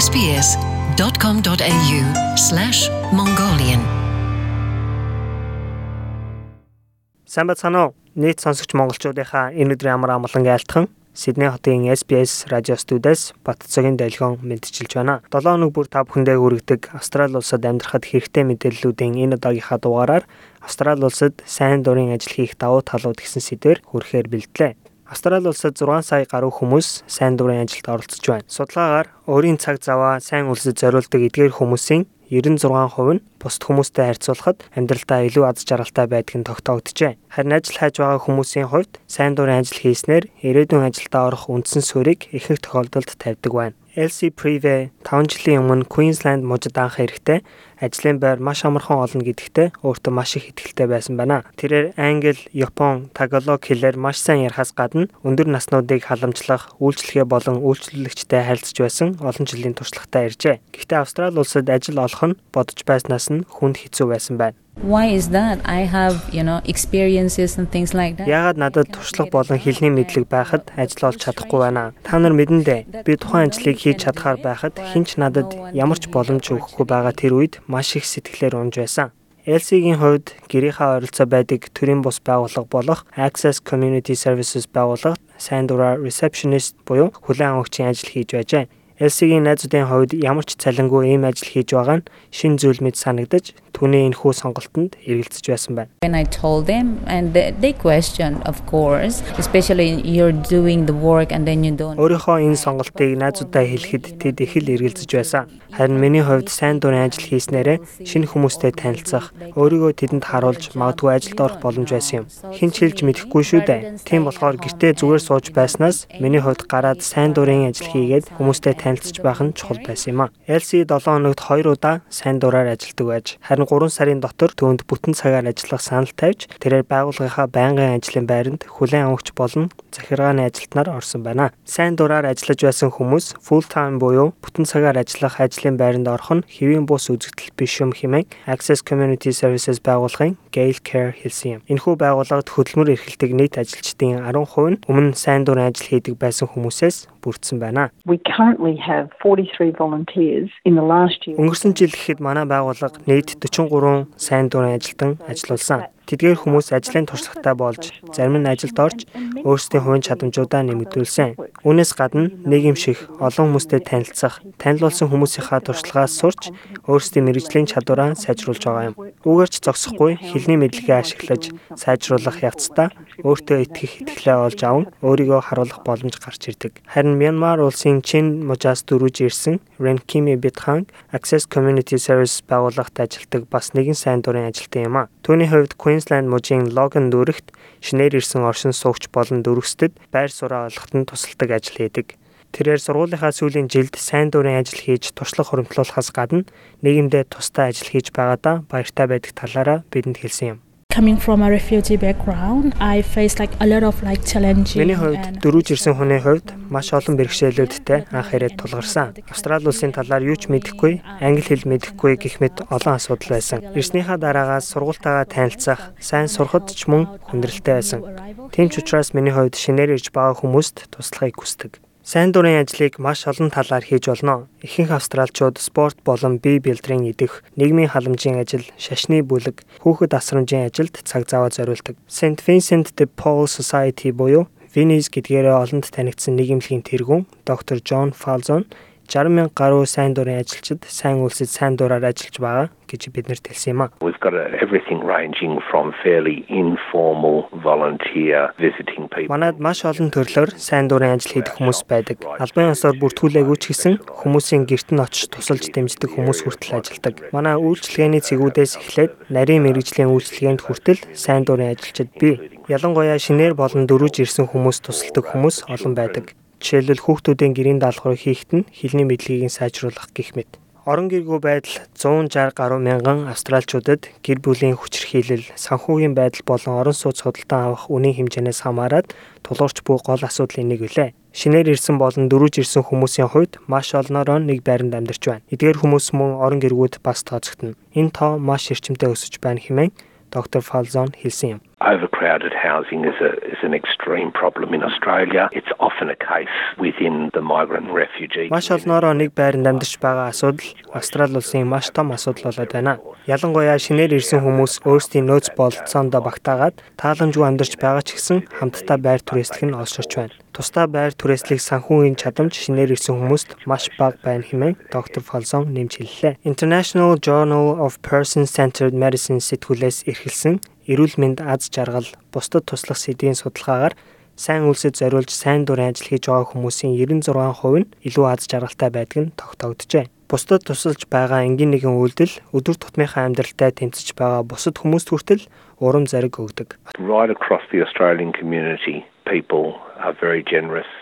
sbs.com.au/mongolian уу? Нийт сонсогч монголчуудынхаа энэ өдрийн амар амгалан айлтхан Сидней хотын SBS радио студиэс Батцогийн долгион мэдчилж байна. 7 хоног бүр та бүхэндээ хүргэдэг Австрали улсад амьдрахад хэрэгтэй мэдээллүүдийн энэ удаагийнхаа дугаараар Австрали улсад сайн дурын ажил хийх давуу талууд гэсэн сэдвээр хүрэхээр бэлдлээ. Австрали улсад 6 сая гаруй хүмүүс сайн дурын ажилд оролцож байна. Судалгаагаар өөрийн цаг заваа сайн үлсэд зориулдаг эдгээр хүмүүсийн 96% нь бусд хүмүүстэй харьцуулахад амьдралдаа илүү аз жаргалтай байдг нь тогтоогджээ. Харин ажил хайж байгаа хүмүүсийн хувьд сайн дурын ажил хийснээр ирээдүйн ажилдаа орох үндсэн суурийг ихэнх тохиолдолд тавьдаг байна. LC Prive 5 жилийн өмнө Queensland мужид анх ирэхдээ ажлын байр маш амархан олно гэдэгтээ өөртөө маш их ихтэй байсан байна. Тэрээр англи, япон, тагалог хэлээр маш сайн ярихаас гадна өндөр наснуудыг халамжлах, үйлчлэгээ болон үйлчлүүлэгчтэй харилцаж байсан олон жилийн туршлагатай иржээ. Гэхдээ Австрали улсад ажил олох нь бодож байснаас нь хүнд хэцүү байсан байна. Why is that? I have, you know, experiences and things like that. Ягаад надад туршлага болон хэлний мэдлэг байхад ажил олж чадахгүй байна. Та нар мэдэн дээ. Би тухайн ажлыг хийж чадхаар байхад хинч надад ямар ч боломж өгөхгүй байгаа тэр үед маш их сэтгэлээр унж байсан. LC-гийн хувьд гэрийнхаа ойролцоо байдаг төрийн бус байгууллага болох Access Community Services байгууллагт сайн дураар receptionist буюу хүлээн авагчийн ажил хийж байжээ. LC-гийн найзуудын хувьд ямар ч цалингүй ийм ажил хийж байгаа нь шин зүйл мэд санагдаж түүний энэхүү сонголтонд эргэлзэж байсан байна. When I told them and they, they questioned of course especially you're doing the work and then you don't Өөрийнхөө энэ сонголтыг найзуудаа хэлэхэд тэд их л эргэлзэж байсан. Харин миний хувьд сайн дурын ажил хийснээрээ шинэ хүмүүстэй танилцах, өөрийгөө тэдэнд харуулж магадгүй ажилд орох боломж байсан юм. Хин ч хэлж мэдэхгүй шүү дээ. Тийм болохоор гэртээ зүгээр сууж байснаас миний хувьд гараад сайн дурын ажил хийгээд хүмүүстэй танилцж байх нь чухал байсан юм а. LC 7 хоногт 2 удаа сайн дураар ажилдаг байж харин 3 сарын дотор түүнд бүтэн цагаар ажиллах санал тавьж тэрээр байгууллагынхаа байнгын ажлын байранд хүлээн авахч болон захиргааны ажилтнаар орсон байна. Сайн дураар ажиллаж байсан хүмүүс full time буюу бүтэн цагаар ажиллах ажлын байранд орох нь хэвийн бус үзэгдэл биш юм хэмээн Access Community Services байгууллагын Gail Care хэлсэн юм. Энэхүү байгууллагад хөдөлмөр эрхэлдэг нийт ажилчдын 10% нь өмнө сайн дурын ажил хийдэг байсан хүмүүсээс бүрдсэн байна. We currently have 43 volunteers in the last year. Өнгөрсөн жил гэхэд манай байгууллага нийт 43 сайн дурын ажилтан ажиллуулсан. Тэдгээр хүмүүс ажлын туршлагатай болж зарим нь ажилд орж өөрсдийн хувийн чадамжуудаа нэмэгдүүлсэн. Үүнээс гадна нийгэмших, олон хүмүүстэй танилцах, танил болсон хүмүүсийнхаа туршлагаас сурч өөрсдийн мэрэгжлийн чадвараа сайжруулж байгаа юм. Үүгээр ч зогсохгүй хэлний мэдлэгээ ашиглаж сайжруулах явцдаа өөртөө итгэх итгэлээ олж аван өөрийгөө харуулах боломж гарч ирдэг. Харин Мянмар улсын Чин мужаас дөрвж ирсэн Renkimi Bitkhang Access Community Service байгууллагт ажилладаг бас нэгэн сайн дурын ажилтан юм а. Түүний хувьд Queensland мужийн Logan дүүрэгт шинээр ирсэн оршин суугч болон дөрвөсдөд байр сураа олоход нь тусалдаг ажил хийдэг. Тэрээр сургуулийнхаа сүүлийн жилд сайн дурын ажил хийж туршлага хуримтлуулахаас гадна нийгэмдээ тустай ажил хийж байгаадаа баяртай байдаг талаараа бидэнд хэлсэн юм. Coming from a refugee background I face like a lot of like challenging Миний хувьд дөрүүж ирсэн хүний хувьд маш олон бэрхшээлүүдтэй анх ирээд тулгарсан. Австрали улсын талаар юу ч мэдэхгүй, англи хэл мэдэхгүй гэх мэт олон асуудал байсан. Ирснийхаа дараагаас сургуультайгаа танилцах, сайн сурахад ч мөн хүндрэлтэй байсан. Тийм ч учраас миний хувьд шинээр ирж байгаа хүмүүст туслахыг хүсдэг. Сайн дурын ажлыг маш олон талаар хийж болно. Ихэнх австралчууд спорт болон бие бэлтрийн идэх, нийгмийн халамжийн ажил, шашны бүлэг, хүүхэд асрамжийн ажилд цаг зав зориулдаг. St Vincent de Paul Society буюу Venice гэдгээрээ олонд танигдсан нийгэмлэгийн тэргүүн доктор Джон Фалзон 60 мянга гаруй сайн дурын ажилчид сайн үйлсэд сайн дураар ажиллаж байгаа гэж биднэрт хэлсэн юм а. We've got everything ranging from fairly informal volunteer visiting people. Манайд маш олон төрлөөр сайн дурын ажил хийдэг хүмүүс байдаг. Албан ёсоор бүртгүүлээгүй ч гэсэн хүмүүсийн гэрт нь очиж тусалж дэмждэг хүмүүс хүртэл ажилладаг. Манай үйлчлэгээний цэгүүдээс эхлээд нарийн мэрэгжлийн үйлчлэгээнд хүртэл сайн дурын ажилчид бий. Ялангуяа шинээр болон дөрүүж ирсэн хүмүүс тусалдаг хүмүүс олон байдаг. Жишээлбэл хүүхдүүдийн гэрийн даалгаврыг хийхэд нь хэлний мэдлэгийг сайжруулах гэх мэт. Орон гэргүй байдал 160 гаруй мянган австралчуудад гэр бүлийн хүчирхийлэл, санхүүгийн байдал болон орон сууц худалдан авах үнийн хэмжээнээс хамаарат тулгуурч буй гол асуудлын нэг үлээ. Шинээр ирсэн болон дөрүүж ирсэн хүмүүсийн хувьд маш олноороо нэг байранд амьдарч байна. Эдгээр хүмүүс мөн орон гэргүүд бас тооцогдно. Энэ тоо маш эрчимтэй өсөж байна хэмээн доктор Фалзон хэлсэн юм. Overcrowded housing is, a, is an extreme problem in Australia. It's often a case within the migrant and refugee. Маш олноороо нэг байранд амьдарч байгаа асуудал Австрали улсын маш том асуудал болоод байна. Ялангуяа шинээр ирсэн хүмүүс өөрсдийн нөөц бололцоонд багтаагаад тааламжгүй амьдарч байгаа ч гэсэн хамтдаа байр түрээслэх нь олширч байна. Тусдаа байр түрээслэх санхүүгийн чадамж шинээр ирсэн хүмүүст маш бага байна хэмээн доктор Фолсон нэмж хэллээ. International Journal of Person-Centered Medicine сэтгүүлээс эрхэлсэн эрүүл мэнд аз жаргал бусдад туслах сэдвийн судалгаагаар сайн үйлсэд зориулж сайн дурын ажил хийж байгаа хүмүүсийн 96% нь илүү аз жаргалтай байдаг нь тогтогджээ. Бусдад тусалж байгаа энгийн нэгэн үйлдэл өдөр тутмынхаа амьдралтай тэмцэж байгаа бусад хүмүүст хүртэл урам зориг өгдөг. Right across the Australian community,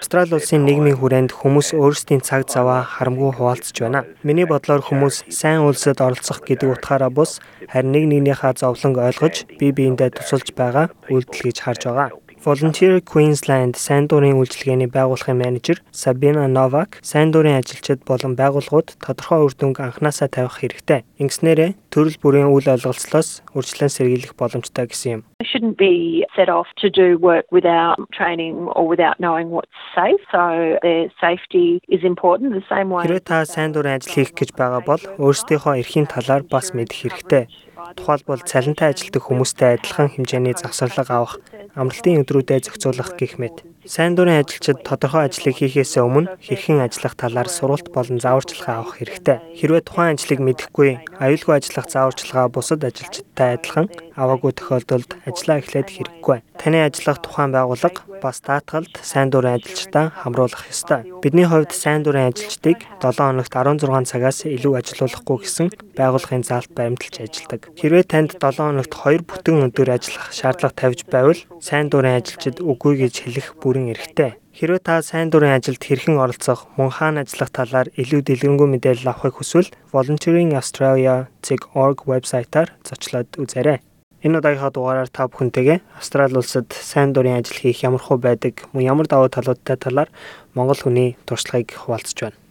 Австрали улсын нийгмийн хүрээнд хүмүүс өөрсдийн цаг заваа харамгүй хуваалцж байна. Миний бодлоор хүмүүс сайн үйлсэд оролцох гэдэг утгаараа бус харин нэг нэгнийхээ зовлонг ойлгож бие биендээ тусалж байгаа үйлдэл гэж харж байгаа. Volunteer Queensland сайн дурын үйлчилгээний байгууллагын менежер Sabina Novak сайн дурын ажилчид болон байгууллагууд тодорхой үр дүнг анханасаа тавих хэрэгтэй. Ингэснээрээ төрөл бүрийн үйл ойлголцлоос үржлэн сэргийлэх боломжтой гэсэн юм. Shouldn't be set off to do work without training or without knowing what's safe. So their safety is important the same way. Хэрвээ та сайн дурын ажил хийх гэж байгаа бол өөрсдийнхөө эрхийн талаар бас мэдэх хэрэгтэй. Тухайлбал цалинтай ажилтдаг хүмүүстэй адилхан хэмжээний завсарлага авах, амралтын өдрүүдэд зохицуулах гэх мэт. Сайн дурын ажилчид тодорхой ажлыг хийхээс өмнө хэрхэн ажиллах талаар сургалт болон зааварчилгаа авах хэрэгтэй. Хэрвээ тухайн ажлыг мэдэхгүй, аюулгүй ажиллах зааварчилгаа бусад ажилчидтай адилхан аваагүй тохиолдолд ажиллаа эхлээд хэрэггүй. Таны ажиллах тухайн байгууллага бас даатгалд сайн дурын ажилчдаа хамруулах ёстой. Бидний хувьд сайн дурын ажилчдыг 7 хоногт 16 цагаас илүү ажилуулахгүй гэсэн байгууллагын заалт баримталж ажилладаг. Хэрвээ танд 7 хоногт 2 бүтэн өдөр ажиллах шаардлага тавьж байвал сайн дурын ажилчид үгүй гэж хэлэх бүрэн эрхтэй. Хэрвээ та сайн дурын ажилд хэрхэн оролцох, мөн хаана ажиллах талаар илүү дэлгэрэнгүй мэдээлэл авахыг хүсвэл volunteeringaustralia.org вебсайтаар зочлоод үзээрэй. Энэ удаагийнхаа дугаараар та бүхэнтэйгээ Австрали улсад сайн дурын ажил хийх ямар хөө байдаг, мөн ямар давуу талуудтай талаар Монгол хүний туршлагыг хуваалцж байна.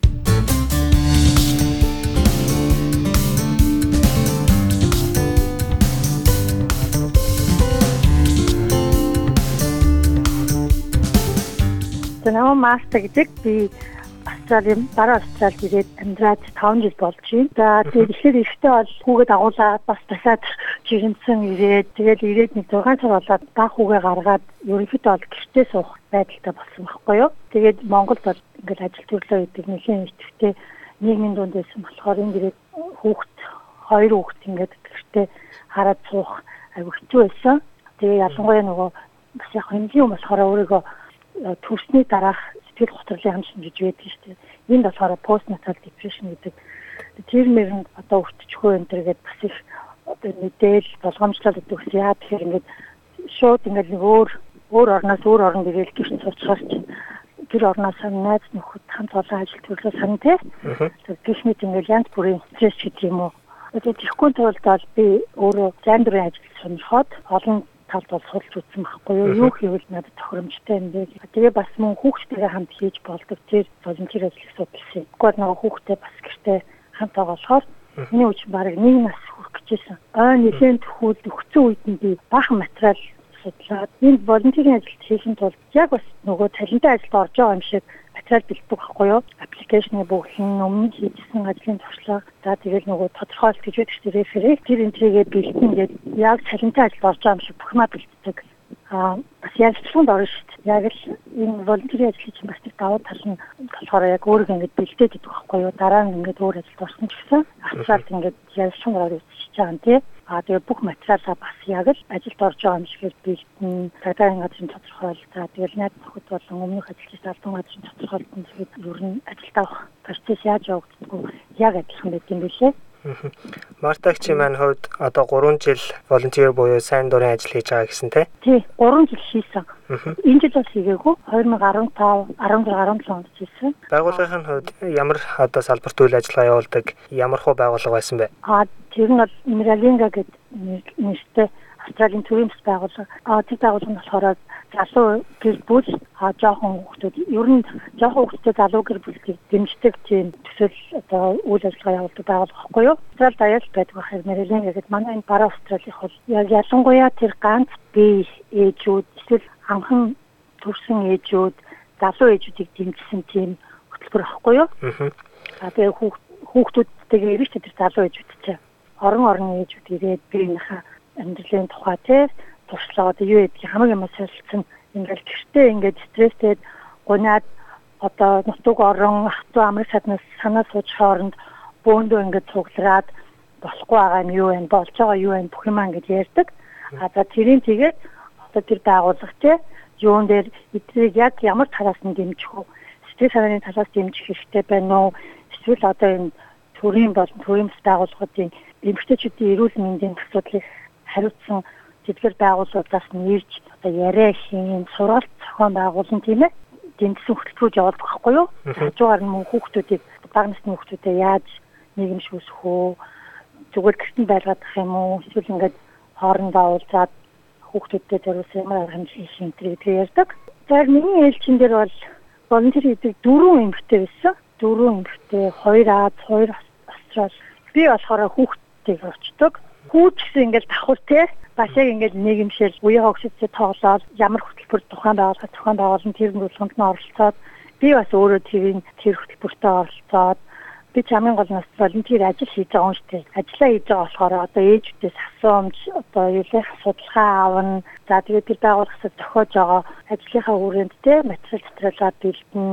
Намаа мастер гэдэг би Австралийн бараа Австралид ирээд амьдраад 5 жил болж байна. За тэгээд ихэр ихтэй бол хүүгээ дагуулаад бас дахиад жирэмсэн ирээд тэгээд ирээд нэг 6 сар болоод баг хүүгээ гаргаад ерөнхийдөө бол гэртээ суух байдалтай болсон байхгүй юу. Тэгээд Монголд бол ингээд ажил төрлөө гэдэг нэлийн итгэвтэй нийгмийн дунд байсан болохоор ингээд хүүхд хоёр хүүхд ингээд гэртээ хараад суух аягүй хэцүү байсан. Тэгээ ялангуяа нөгөө бас яг хэмжээ болохоор өөрийгөө төрсний дараах сэтгэл готрлын хансан гэж байдаг шүү дээ. Энд болохоор postnatal depression гэдэг тэр мөрөнд одоо өвтчихөө энэ төргээд бас их одоо мэдээл болгоомжлол ус яа тэгэхээр ингээд шууд ингээд нэг өөр өөр орноос өөр оронд ирээл гэрч суучгаар чинь гэр орноос найз нөхөд хамт олон ажил төрлөө сан. Тэр гихмит ингээд янз бүрийн стресс гэдэг юм уу. Тэгээд тэрхүү тулд бол би өөрөө зайн дурын ажил сонирхоод олон талд бол судалж үзсэн байхгүй юу? Юу хийвэл надад тохиромжтой юм бэ? Тэгээ бас мөн хүүхдтэйгээ хамт хийж болдог тэр волонтер ажлыг судалсан. Гэхдээ нөгөө хүүхдтэй бас гэртээ хамт байгаа болохоор миний үеч бараг нэг нас хүрэх гэжсэн. Аа нэгэн төхөөл өгцөн үед нь би баахан материал судлаад энэ волонтерийн ажилд хийхин тулд яг бас нөгөө талантай ажилд орж байгаа юм шиг материал бэлддэг байхгүй юу? Аппликейшны бүхэн өмнө хийжсэн ажлын туршлага за тэгэл нөгөө тодорхойлт гэж байдаг чинь реферээ тэр энтрийгээ бэлтэн гээд яг цалинтай ажилд орж байгаа юм шиг бүхнаа бэлддэг. Аа бас ярилцлаганд орно шүү дээ. Яг л энэ волонтерийн ажлын чинь бас нэг давуу тал нь болохоор яг өөрийгөө ингэж бэлдээд идэх байхгүй юу? Дараа нь ингэж өөр ажилд орсон ч гэсэн ачаалт ингэж ярилцлаганд орж үзчихэж байгаа юм тий. Аа тэгээ бүх материалаа бас яг л ажилд орж байгаа юм шиг бэлтэн, цагаагийн газрын тодорхойл. За тэгэл найз нөхөд болон өмнөх ажиллаж албан газрын тодорхойлтон тэгээд ер нь ажилд авах процесс яаж явагддггүй яг адилхан байт юм билээ. Мартагчи маань хувьд одоо 3 жил волонтер буюу сайн дурын ажил хийж байгаа гэсэн те. Тий, 3 жил хийсэн. Энэ жил бас хийгээгүй. 2015, 16, 17 онд хийсэн. Байгууллагын хувьд ямар одоо салбарт үйл ажиллагаа явуулдаг ямар хуу байгууллага байсан бэ? Аа, тэр нь бол Миралинга гэдэг нэртэй Австралийн төрийн бас байгууллага. Аа тэр байгууллага нь болохоор залуу гэр бүл аа жоохон хүүхдүүд ер нь жоохон хүүхдүүд залуу гэр бүлийг дэмждэг тийм төсөл одоо үйл ажиллагаа явуулдаг байгууллага байхгүй юу? Австрал даяар байдаг байхад Мэрилэн гэдэг манай энэ бараа Австралийн хол яг ялангуяа тэр ганц бие ээжүүд эсвэл анхан төрсэн ээжүүд залуу ээжүүдийг дэмжсэн тийм хөтөлбөр байхгүй юу? Аа тэгээ хүүхдүүдтэйгээ ирэх тэр залуу ээжүүд чинь орон орон ээжүүд ирээд биенийхээ амьдралын тухай те туршлага одоо юу гэдгийг хамаг юм солилцсон ингээл гэртээ ингээд стресстэй гунаад одоо нутаг орон хатуу амрах саднаас санаа сууж хооронд бөөндөө ингээд цуглараад болохгүй байгаа нь юу вэ болж байгаа юу вэ бүх юм ингээд ярьдаг. А за тэрийн тэгээд одоо тэр байгууллага те юун дээр эдрийг яг ямар талаас нь дэмжих вэ? Сэтгэл санааны талаас дэмжих хэрэгтэй байна уу? Эсвэл одоо энэ төрийн болон төрийн байгууллагуудын эмэгтэйчүүдийн эрүүл мэндийн асуудлыг хариуцсан тэдгэр байгууллагаас нь ирж одоо яриа хийн, сургалт зохион байгуулсан тийм ээ дэмжсэн хөтөлбөрүүд явуулдаг байхгүй юу? Хажуугаар нь мөн хүүхдүүдийг бага насны хүүхдүүдэд яаж нийгэмш үүсэх үү? Зүгээр гэртэн байлгадах юм уу? Эсвэл ингээд хоорондоо уулзаад хүүхдүүдтэй зориулсан ямар арга хэмжээ хийх энэ гэдгийг ярьдаг. Тэгэхээр миний ээлжин дээр бол волонтер гэдэг дөрвөн эмэгтэй байсан. Дөрвөн эмэгтэй, хоёр Аз, хоёр Австрал. Би болохоор хүүхдтэйг очдог хүүч гэсэн ингээл давхар те бас яг ингээл нийгэмшил үеийн хогсодтой тоглоод ямар хөтөлбөр тухайн байгууллага тухайн байгууллагын тэр бүлгэнд нь оролцоод би бас өөрөө тэрийн тэр хөтөлбөртөө оролцоод би хамгийн гол нь волонтер ажил хийж байгаа юм шүү дээ. Ажлаа хийж байгаа болохоор одоо ээжүүдээс асуумж одоо юулах судалгаа авна. За тэгээд тэр байгууллагаас зохиож байгаа ажлынхаа хүрээнд те материал дотролоо бэлдэн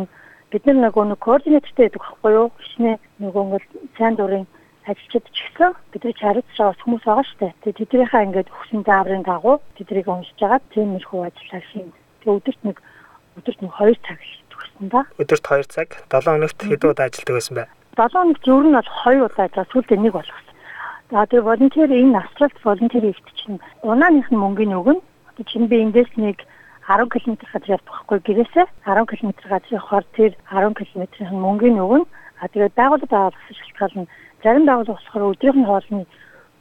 бид нар нөгөө нэг координатортэй байдаг байхгүй юу? Гişнээ нөгөө ингээл сайн дурын ажилчид ч гэсэн бидний харилцаж байгаа хүмүүс байгаа шүү дээ. Тэгээ тэднийхээ ингээд өгсөн дааврын дагуу тэднийг уншиж байгаа тиймэрхүү ажиллаа хийн. Тэгээ өдөрт нэг өдөрт нэг 2 цаг төгсөн да. Өдөрт 2 цаг 7 хоногт хэд удаа ажилладаг байсан бэ? 7 хоногт ер нь бол 2 удаа ажиллаа сүүлдээ нэг болгосон. За тэгээ волонтер энэ Австралид волонтер хийх чинь унааных нь мөнгөний өгнө. Одоо чинь би эндээс нэг 10 км газар явах байхгүй гэрээсээ 10 км газар явахаар тэр 10 км-ийн мөнгөний өгнө. А тэгээ байгууллагад авах шалтгаал нь Зарим байгууллага болохоор өдрийн хоолны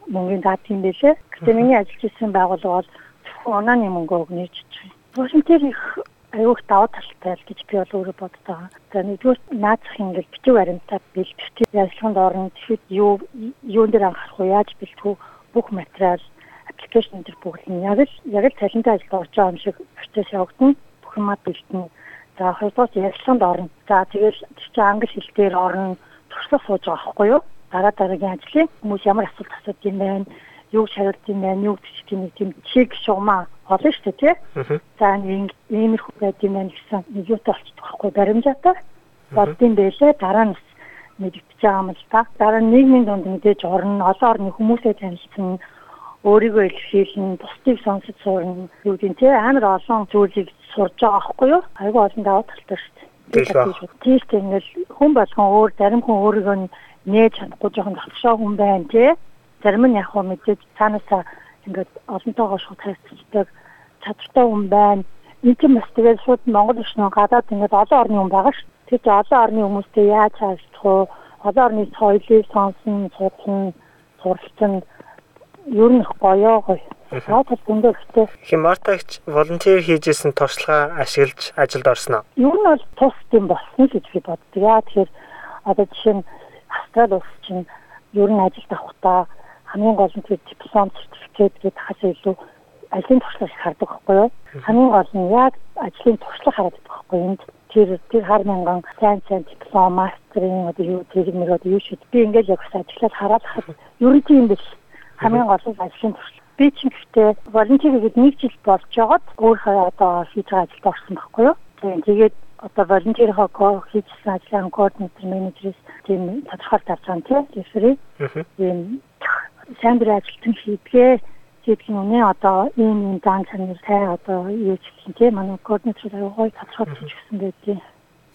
мөнгөний даад юм байлээ. Гэхдээ миний ажиллаж исэн байгууллага бол зөвхөн унааны мөнгө өгнө гэж байна. Вашингтон их аюух даваа талтай л гэж би бол өөрөө боддог. За нэгдүгээр наацх ингээл бичиг баримтаа бэлтгэж ажиллаганд орно. Тэгэхэд юу юун дээр анхаарах вэ? Яаж бэлтэх вэ? Бүх материал аппликейшн дээр бүгд нь яг л яг л цалинтай ажиллаж орж байгаа юм шиг процесс явагдана. Бүх юмаа бэлтэнэ. За хоёрдугаар ярилцлаганд орно. За тэгэл чи англи хэл дээр орно. туршлага сууж байгаа байхгүй юу? Дараа дараагийн ажлыг хүмүүс ямар асуулт асууж юм байна, юу шаардж юм байна, юу гэж тийм нэг тийм чиг шугамаа олно шүү дээ тий. За нэг иймэрхүү байд юм байна гэсэн нэг юутай болчихдог байхгүй баримжаатай. Боддсон байлээ дараа нь мэдэгдэж байгаа юм л та. Дараа нь нийгмийн дунд мэдээж орно, олон орны хүмүүсээ танилцсан өөрийгөө илэрхийлнэ, бусдыг сонсож сурна. Юу гэдэг тий амар олон зүйлийг сурж байгаа байхгүй юу? Айгүй олон даваа талтай шүү дээ. Тийш тэгэл хүн болгон өөр зарим хүн өөрийгөө нээж чадахгүй жоохон завшаа хүн байна тий. Зарим нь яг хөө мэдээж цаанаасаа ингээд олонтойгоо шууд харьцдаг чадвартай хүн байна. Энд ч бас тэгээд шууд Монгол ишнээ гадаад ингээд олон орны хүн байгаа ш. Чинь олон орны хүмүүстэй яаж харилцах вэ? Олон орны соёлыг сонсон, судлан, суралцсан ер нь гоёо гоё. Цаад бүндэ ихтэй. Химартагч волонтер хийжсэн туршлага ашиглаж ажилд орсноо. Ер нь бол тус юм болсон гэж би боддог. Яа тэгэхээр одоо жишээ нь Австрали улс чинь ер нь ажилд авахдаа хамгийн гол нь диплом сертификат гэдэг хасаа илүү ажлын туршлага хардаг байхгүй юу? Хамгийн гол нь яг ажлын туршлага хараад байдаг байхгүй юу? Тэр тэр хар мянган сайн сайн диплом, мастрын одоо юу тэр нэг одоо юу шүү. Би ингээд яг ажлаад хараад хахад ер нь тийм биш. Хамгийн гол нь ажлын туршлага. Би ч гэхдээ волонтер гэдэг нэг жил болж байгаад өөрөө одоо хийж байгаа ажилд орсон байхгүй юу? Тэгээд одоо волонтерийнхоо хийсэн ажлын координатор менежерээс тийм тодорхойлт авч байгаа тийм рефери. Тийм сайн дурын ажилтан хийдгээ хийдг нь үнэ одоо ийм ийм дан чанар тай одоо юу ч гэх юм тийм манай координатор аягүй тодорхойлж өгсөн байдгийг.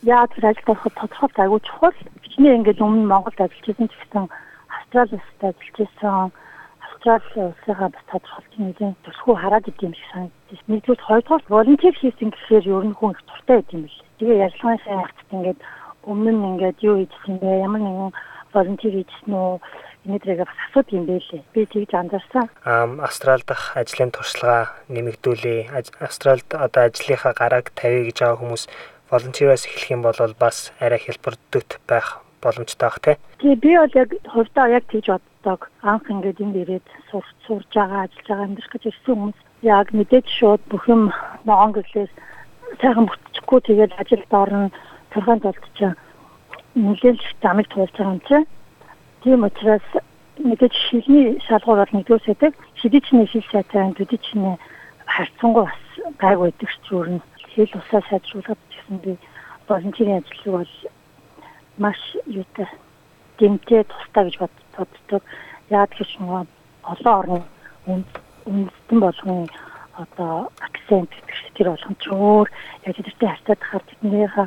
Яа тэр ажилд ороход тодорхойлт аягүй чухал. Бичнээ ингээд өмнө Монголд ажиллаж байсан ч гэсэн Австралиас ажиллаж байсан Австрали улсынхаа бас тодорхойлт нэгэн төсхөө хараад идэм шиг санагдчих. Нэгдүгээр хоёрдугаар волонтер хийсэн гэхээр ер нь хүн их туртай байт юм биш. Тэгээ ярилцлагын сайн хацт ингээд өмнө нь ингээд юу хийсэн бэ? Ямар нэгэн волонтер хийсэн үү? Өнөөдрийг бас асуудаг юм байлээ. Би тэгж анзаарсан. Ам Австрал дахь ажлын туршлага нэмэгдүүлээ. Австралд одоо ажлынхаа гарааг тавья гэж байгаа хүмүүс волонтероос эхлэх юм бол бас арай хялбардут байх боломжтой бах тий. Тэгээ би бол яг хувьдаа яг тэгж боддог. Анх ингээд энд ирээд сурч сурж байгаа, ажиллаж байгаа амьдрах гэж ирсэн хүмүүс яг мэдээж шууд бүх юм ногоон гэрлээс сайхан бүтчихгүй тэгээд ажилд орно. Төрхөнд болд чинь нэлээд замыг туулж байгаа юм чинь. Тийм учраас мэдээж шилний шалгуур бол нэгдүгээр сэдэг. Шидий чинь шил сайтай, төдий чинь харьцангуй бас гайг байдаг ч зүгээр нь хэл усаа сайжруулах гэсэн би волонтерийн ажлыг бол маш юутай дэмтэй тустай гэж бод- боддог. Яг гэж нөгөө олон орны үнд- үндэстэн болгон одоо акцент гэдэг тэр болгон ч өөр яг тэртэй хартаад хахаар тэднийхээ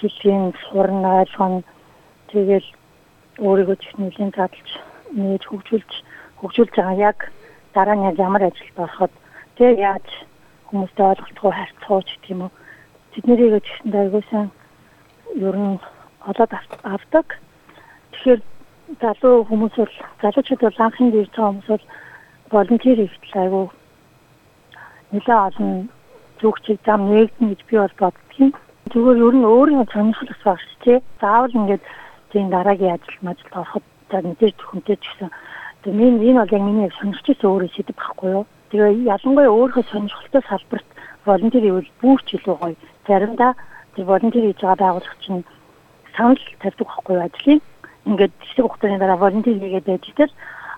хэлхийн сурн ойлгон тэгэл өөрийгөө техникийн задлж нээж хөгжүүлж хөгжүүлж байгаа яг дараа нь ямар ажилд ороход тэг яаж хүмүүстэй ойлголцоо харьцах ч гэх юм уу тэднэрийг ч гэсэн айгуусан ер нь олоод ав- авдаг. Тэгэхээр залуу хүмүүс бол залуучууд бол ирж байгаа хүмүүс бол волонтер хийхдээ айгуу нэлээд олон зүгчийг зам нэгдэн гэж би бол боддгийн. Зүгээр ер нь өөрийн сонирхол бас багш тий. Заавал ингээд тийм дараагийн ажил мажилд ороход за мэдээж төхөнтэй ч гэсэн тэгээ миний энэ бол яг миний сонирхч байсан өөрөө сэдв байхгүй юу. Тэгээ ялангуяа өөрийнхөө сонирхолтой салбарт волонтер ивэл бүрч илүү гоё. Заримдаа тэр волонтер хийж байгаа байгууллага чинь санал тавьдаг байхгүй юу ажлын. Ингээд хэсэг хугацааны дараа волонтер хийгээд байж тэр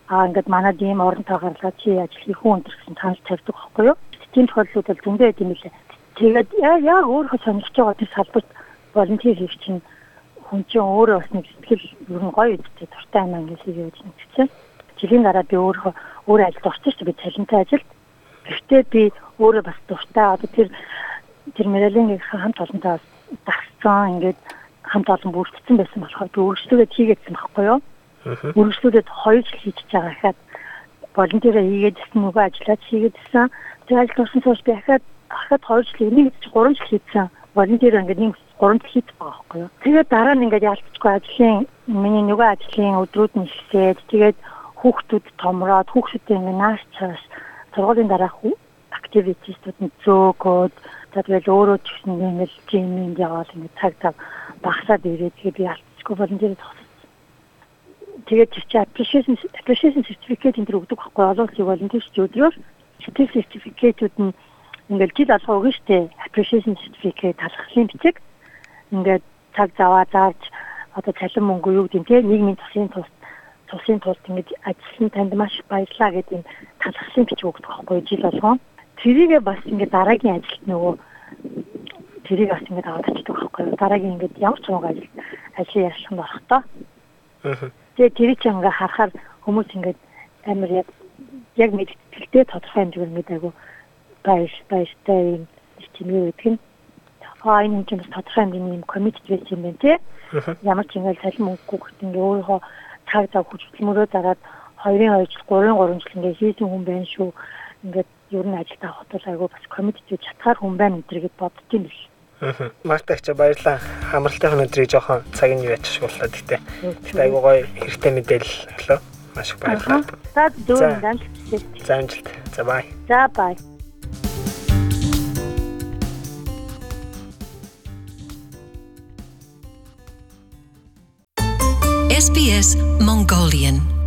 аа ингээд манад ийм оронтой гарлаа чи ажил хийх үү гэсэн санал тавьдаг байхгүй юу. Тийм тохиолдлууд бол зөндөө байт юм лээ. Тэгээд яа өөрийнхөө сонирхож байгаа тэр салбарт волонтер хийх чинь хүн чинь өөрөө бас нэг сэтгэл ер нь гоё үстэй дуртай юм ингээд хийгээд гэсэн. Жилийн дараа би өөрөө өөрөө ажилд орсон шүү би цалинтай ажилд. Гэхдээ би өөрөө бас дуртай одоо тэр тэр Мэрэлингийн хамт олонтой дагсан ингээд хамт олон бүрдсэн байсан болохоор би өөрсдөө хийгээдсэн байхгүй юу? Өөрсдөө хоёр жил хийж байгаа хахад волонтераа хийгээдсэн нөгөө ажиллаж хийгээдсэн. Тэгээд ажил турсан цааш би хахад хахад хоёр жил нэг ч гурван жил хийсэн. Волонтер ингээд нэг гурван жил хийж байгаа байхгүй юу? Тэгээд дараа нь ингээд ялцчихгүй ажлын миний нөгөө ажлын өдрүүд нь ихсээд тэгээд хүүхдүүд томроод хүүхдүүдээ ингээд нааш цааш сургуулийн дараах активитистүүд нь зөөгөөд тэгээд өөрөө ч гэсэн ингээд жимэнд яваад ингээд цаг цаг багсаад ирээд тэгээд би ялцчихгүй волонтер тохсон. Тэгээд чи appreciation appreciation certificate энэ төр өгдөг байхгүй олон улсын волонтерч өдрөөр сэтгэл сертификатууд нь ингээд жил алга өгнө штэ. Appreciation certificate талхлын бичиг. Ингээд цаг заваа зааж одоо цалин мөнгө юу гэдэг те нийгмийн тусын тус тусын тулд ингээд ажилласан танд маш их баярлаа гэдэг юм талхлын бичиг өгдөг байхгүй жил болгон тэрийгээ бас ингээд дараагийн ажилд нөгөө тэрийг бас ингээд аваад очдог байхгүй дараагийн ингээд ямар ч нэг ажил ажил яшлах болохтой Тэгээ тэр чинь ингээ харахаар хүмүүс ингээд амар яг яг мэдгэлтэй тодорхой хэмжээгээр ингээд айгу баяр баяртай юм чимээ өгдөг нь. Энэ юм чинь тодорхой хэмжээний юм коммитт байсан юм байна тий. Ямар ч ингээд цалин мөнгөгүй гэхдээ ингээ өөрийнхөө цаг хүч хөдөлмөрөө дараад 2-ын 2 жил 3-ын 3 жил ингээ хийсэн хүн байна шүү. Ингээд ер нь ажилд авах тул айгу бас коммитт хийж чадхаар хүн байна гэдэргээд боддtiin бил. Мартагч баярлаа. Хамралтай өнөөдрийг жоохон цаг нь яаж шууллаа гэдэг. Тэгтээ айгуу гоё хэрэгтэй мэдээлэл өглөө. Маш их баярлалаа. За дүүн За. дан. За амжилт. За бай. За бай. SBS Mongolian